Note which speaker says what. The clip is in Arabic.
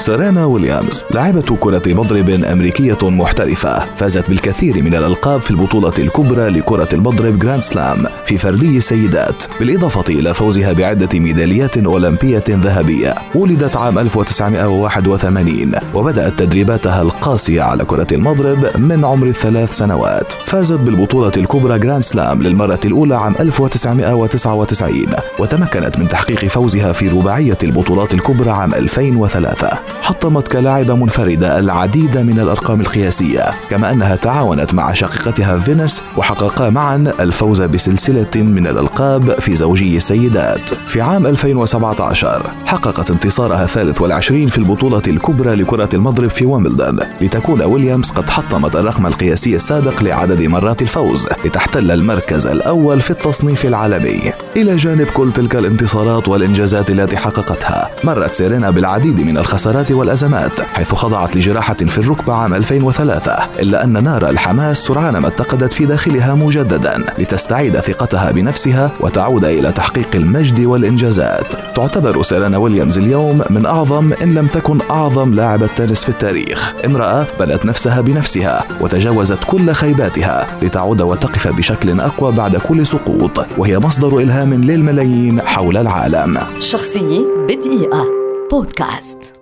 Speaker 1: سيرينا ويليامز لاعبة كرة مضرب أمريكية محترفة فازت بالكثير من الألقاب في البطولة الكبرى لكرة المضرب جراند سلام في فردي السيدات بالإضافة إلى فوزها بعدة ميداليات أولمبية ذهبية. ولدت عام 1981 وبدأت تدريباتها القاسية على كرة المضرب من عمر الثلاث سنوات. فازت بالبطولة الكبرى جراند سلام للمرة الأولى عام 1999 وتمكنت من تحقيق فوزها في رباعية البطولات الكبرى عام 2003 حطمت كلاعبة منفردة العديد من الأرقام القياسية كما أنها تعاونت مع شقيقتها فينوس وحققا معا الفوز بسلسلة من الألقاب في زوجي السيدات. في عام 2017 حققت انتصارها الثالث والعشرين في البطولة الكبرى لكرة المضرب في ويمبلدون. لتكون ويليامز قد حطمت الرقم القياسي السابق لعدد مرات الفوز لتحتل المركز الأول في التصنيف العالمي. إلى جانب كل تلك الانتصارات والإنجازات التي حققتها مرت سيرينا بالعديد من الخسارات والأزمات حيث خضعت لجراحة في الركبة عام 2003 إلا أن نار الحماس سرعان ما اتقدت في داخلها مجددا لتستعيد ثقتها بنفسها وتعود إلى تحقيق المجد والإنجازات. تعتبر سيرينا ويليامز اليوم من أعظم إن لم تكن أعظم لاعبة تنس في التاريخ. امرأة بنت نفسها بنفسها وتجاوزت كل خيباتها لتعود وتقف بشكل أقوى بعد كل سقوط وهي مصدر إلهام للملايين حول العالم.
Speaker 2: شخصية بدقيقة. بودكاست.